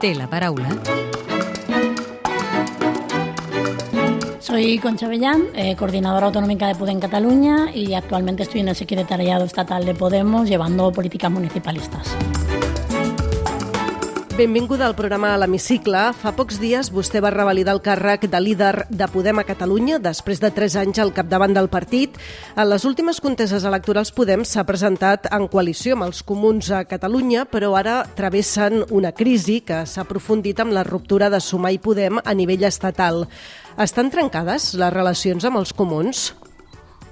té la paraula Soy Concha Bellán, eh, coordinadora autonómica de Podem Cataluña y actualmente estoy en el secretariado estatal de Podemos llevando políticas municipalistas. Benvinguda al programa a l'Hemicicle. Fa pocs dies vostè va revalidar el càrrec de líder de Podem a Catalunya després de tres anys al capdavant del partit. En les últimes conteses electorals Podem s'ha presentat en coalició amb els comuns a Catalunya, però ara travessen una crisi que s'ha aprofundit amb la ruptura de Sumar i Podem a nivell estatal. Estan trencades les relacions amb els comuns?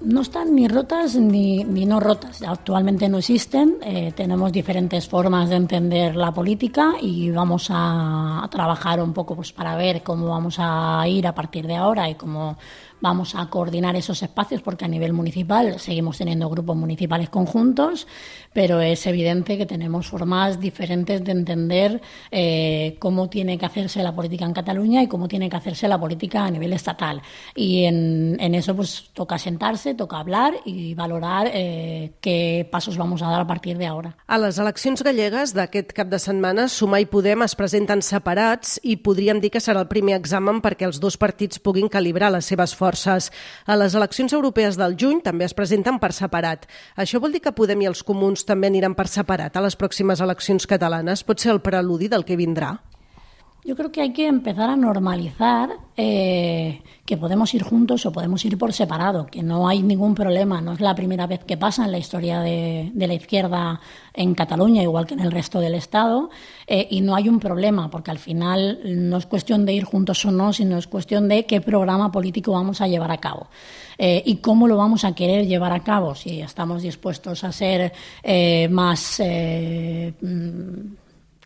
No están ni rotas ni, ni no rotas. Actualmente no existen. Eh, tenemos diferentes formas de entender la política y vamos a, a trabajar un poco pues, para ver cómo vamos a ir a partir de ahora y cómo vamos a coordinar esos espacios porque a nivel municipal seguimos teniendo grupos municipales conjuntos, pero es evidente que tenemos formas diferentes de entender eh, cómo tiene que hacerse la política en Cataluña y cómo tiene que hacerse la política a nivel estatal. Y en, en eso pues toca sentarse, toca hablar y valorar eh, qué pasos vamos a dar a partir de ahora. A les eleccions gallegues d'aquest cap de setmana, Sumar i Podem es presenten separats i podríem dir que serà el primer examen perquè els dos partits puguin calibrar les seves forces forces. A les eleccions europees del juny també es presenten per separat. Això vol dir que Podem i els comuns també aniran per separat a les pròximes eleccions catalanes? Pot ser el preludi del que vindrà? Yo creo que hay que empezar a normalizar eh, que podemos ir juntos o podemos ir por separado, que no hay ningún problema. No es la primera vez que pasa en la historia de, la izquierda en Cataluña, igual que en el resto del Estado, eh, y no hay un problema, porque al final no es cuestión de ir juntos o no, sino es cuestión de qué programa político vamos a llevar a cabo. Eh, y cómo lo vamos a querer llevar a cabo, si estamos dispuestos a ser más eh,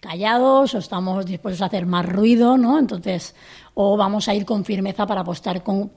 callados o estamos dispuestos a hacer más ruido, ¿no? Entonces, o vamos a ir con firmeza para apostar con,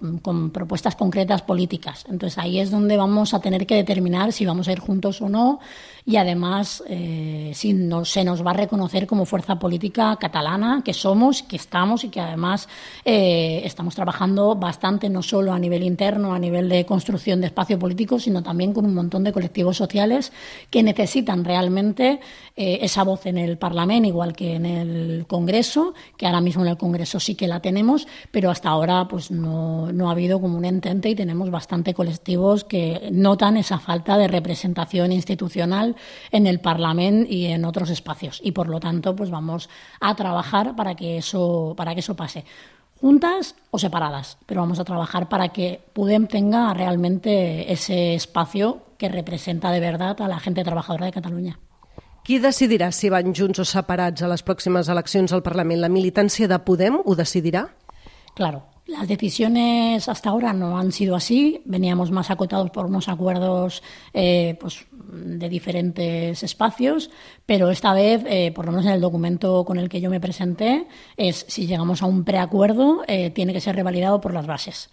propuestas concretas políticas. Entonces ahí es donde vamos a tener que determinar si vamos a ir juntos o no y además eh, si no, se nos va a reconocer como fuerza política catalana que somos, que estamos y que además eh, estamos trabajando bastante no solo a nivel interno, a nivel de construcción de espacio político, sino también con un montón de colectivos sociales que necesitan realmente eh, esa voz en el Parlamento, igual que en el Congreso, que ahora mismo en el Congreso sí que la tenemos, pero hasta ahora pues no, no ha habido como un entente y tenemos bastante colectivos que notan esa falta de representación institucional en el Parlamento y en otros espacios. Y por lo tanto, pues vamos a trabajar para que eso, para que eso pase juntas o separadas, pero vamos a trabajar para que Pudem tenga realmente ese espacio que representa de verdad a la gente trabajadora de Cataluña. Qui decidirà si van junts o separats a les pròximes eleccions al Parlament? La militància de Podem ho decidirà? Claro, las decisiones hasta ahora no han sido así. Veníamos más acotados por unos acuerdos eh, pues, de diferentes espacios, pero esta vez, eh, por lo menos en el documento con el que yo me presenté, es si llegamos a un preacuerdo, eh, tiene que ser revalidado por las bases,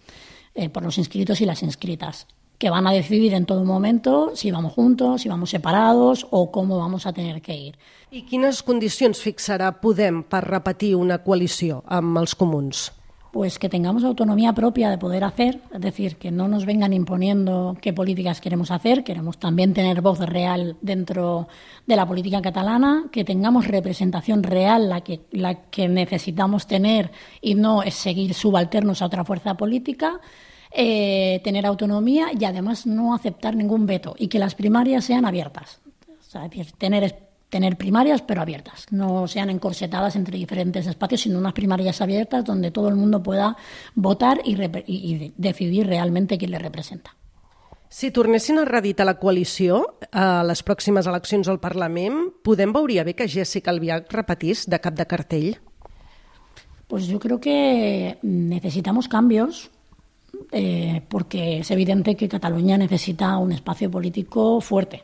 por los inscritos y las inscritas que van a decidir en todo momento si vamos juntos, si vamos separados o cómo vamos a tener que ir. I quines condicions fixarà Podem per repetir una coalició amb els comuns? pues que tengamos autonomía propia de poder hacer, es decir, que no nos vengan imponiendo qué políticas queremos hacer, queremos también tener voz real dentro de la política catalana, que tengamos representación real, la que, la que necesitamos tener y no es seguir subalternos a otra fuerza política, eh, tener autonomía y además no aceptar ningún veto y que las primarias sean abiertas. O sea, es decir, tener tener primarias pero abiertas, no sean encorsetadas entre diferentes espacios, sino unas primarias abiertas donde todo el mundo pueda votar y, y, y decidir realmente quién le representa. Si tornessin a reeditar la coalició a les pròximes eleccions al Parlament, podem veuria bé que Jessica Albiach repetís de cap de cartell? Pues yo creo que necesitamos cambios, eh, porque es evidente que Cataluña necesita un espacio político fuerte.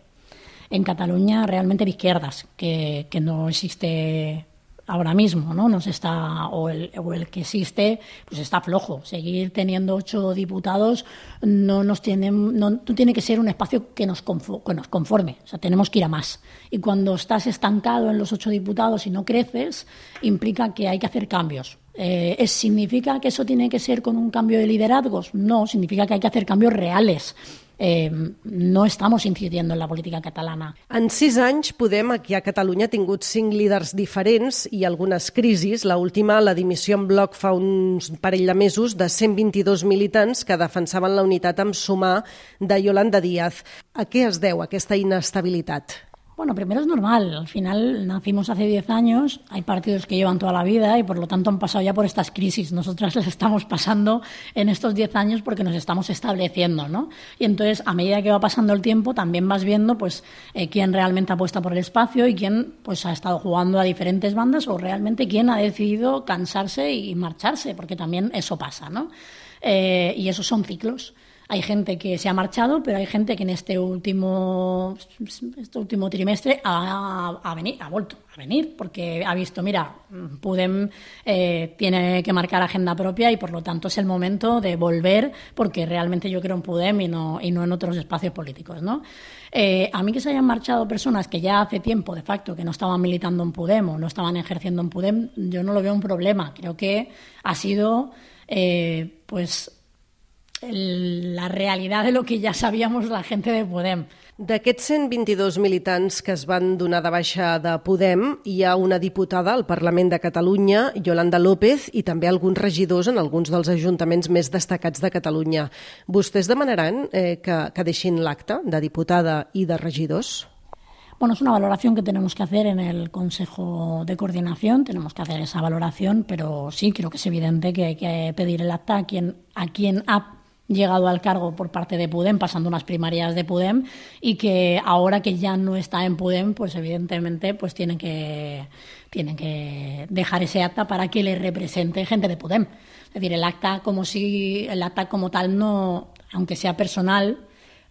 En Cataluña realmente de izquierdas, que, no existe ahora mismo, ¿no? Nos está, o el, o el, que existe, pues está flojo. Seguir teniendo ocho diputados no nos tiene, no, no tiene que ser un espacio que nos, que nos conforme. O sea, tenemos que ir a más. Y cuando estás estancado en los ocho diputados y no creces, implica que hay que hacer cambios. Eh, ¿Significa que eso tiene que ser con un cambio de liderazgos? No, significa que hay que hacer cambios reales eh, no estamos incidiendo en la política catalana. En sis anys, Podem, aquí a Catalunya, ha tingut cinc líders diferents i algunes crisis. La última, la dimissió en bloc fa uns parell de mesos de 122 militants que defensaven la unitat amb sumar de Yolanda Díaz. A què es deu aquesta inestabilitat? Bueno, primero es normal. Al final nacimos hace 10 años, hay partidos que llevan toda la vida y por lo tanto han pasado ya por estas crisis. Nosotras las estamos pasando en estos 10 años porque nos estamos estableciendo, ¿no? Y entonces, a medida que va pasando el tiempo, también vas viendo pues eh, quién realmente apuesta por el espacio y quién pues ha estado jugando a diferentes bandas o realmente quién ha decidido cansarse y marcharse, porque también eso pasa, ¿no? Eh, y esos son ciclos. Hay gente que se ha marchado, pero hay gente que en este último, este último trimestre ha, ha, ha vuelto a venir porque ha visto, mira, Pudem eh, tiene que marcar agenda propia y por lo tanto es el momento de volver porque realmente yo creo en Pudem y no, y no en otros espacios políticos. ¿no? Eh, a mí que se hayan marchado personas que ya hace tiempo, de facto, que no estaban militando en Pudem o no estaban ejerciendo en Pudem, yo no lo veo un problema. Creo que ha sido, eh, pues, la realitat de lo que ja sabíamos la gent de Podem. D'aquests 122 militants que es van donar de baixa de Podem, hi ha una diputada al Parlament de Catalunya, Yolanda López, i també alguns regidors en alguns dels ajuntaments més destacats de Catalunya. Vostès demanaran eh, que, que deixin l'acte de diputada i de regidors? Bueno, es una valoración que tenemos que hacer en el Consejo de Coordinación, tenemos que hacer esa valoración, pero sí, creo que es evidente que hay que pedir el acta a quien, a quien ha llegado al cargo por parte de Pudem, pasando unas primarias de Pudem, y que ahora que ya no está en Pudem, pues evidentemente pues tienen que, tienen que dejar ese acta para que le represente gente de Pudem. Es decir, el acta como si el acta como tal no, aunque sea personal,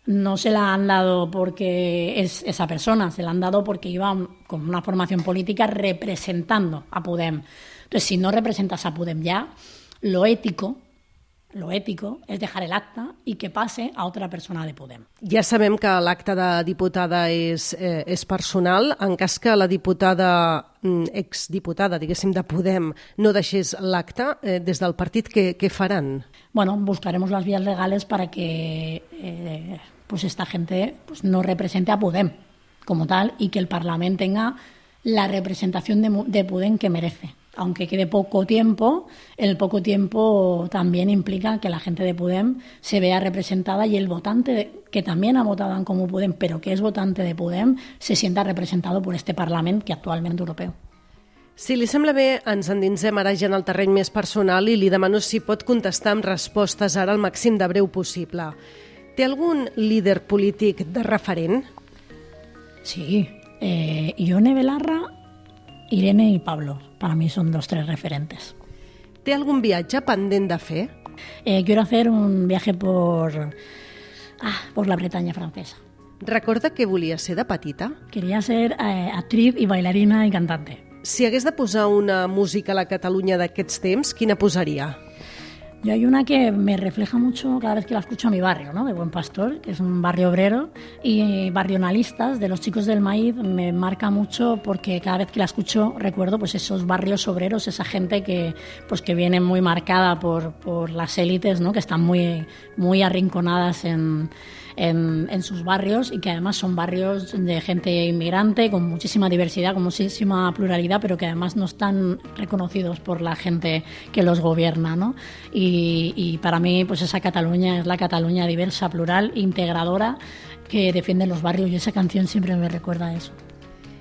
no se la han dado porque es esa persona, se la han dado porque iba con una formación política representando a Pudem. Entonces, si no representas a Pudem ya, lo ético lo ètico és dejar el acte i que passe a altra persona de Podem. Ja sabem que l'acte de diputada és, eh, és personal. En cas que la diputada, mm, exdiputada, diguéssim, de Podem, no deixés l'acte, eh, des del partit què, què faran? Bueno, buscaremos las vías legales para que eh, pues esta gente pues no represente a Podem como tal y que el Parlament tenga la representación de, de Podem que merece aunque quede poco tiempo, el poco tiempo también implica que la gente de Pudem se vea representada y el votante que también ha votado en Comú Pudem, pero que es votante de Pudem, se sienta representado por este Parlament que actualment europeu. Si li sembla bé, ens endinsem ara ja en el terreny més personal i li demano si pot contestar amb respostes ara al màxim de breu possible. Té algun líder polític de referent? Sí. Eh, Ione Belarra Irene y Pablo, para mí son los tres referentes. ¿Té algún viatge pendent de fer? Eh, quiero hacer un viaje por, ah, por la Bretaña francesa. Recorda que volia ser de petita? Quería ser eh, actriz y bailarina y cantante. Si hagués de posar una música a la Catalunya d'aquests temps, quina posaria? Yo hay una que me refleja mucho cada vez que la escucho a mi barrio, ¿no? de Buen Pastor, que es un barrio obrero, y Barrionalistas, de los chicos del maíz, me marca mucho porque cada vez que la escucho recuerdo pues esos barrios obreros, esa gente que, pues, que viene muy marcada por, por las élites, ¿no? que están muy, muy arrinconadas en en, en, sus barrios y que además son barrios de gente inmigrante con muchísima diversidad, con muchísima pluralidad, pero que además no están reconocidos por la gente que los gobierna. ¿no? Y, y para mí, pues esa Cataluña es la Cataluña diversa, plural, integradora, que defiende los barrios y esa canción siempre me recuerda a eso.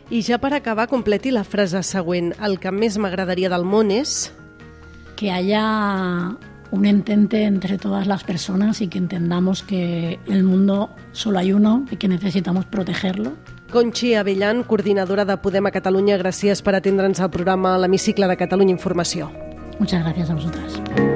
I ja per acabar, completi la frase següent. El que més m'agradaria del món és... Que haya un entente entre todas las personas y que entendamos que el mundo solo hay uno y que necesitamos protegerlo. Conchi Avellan, coordinadora de Podem a Catalunya, gràcies per atendre'ns al programa l'Hemicicle de Catalunya Informació. Muchas gracias a vosotras.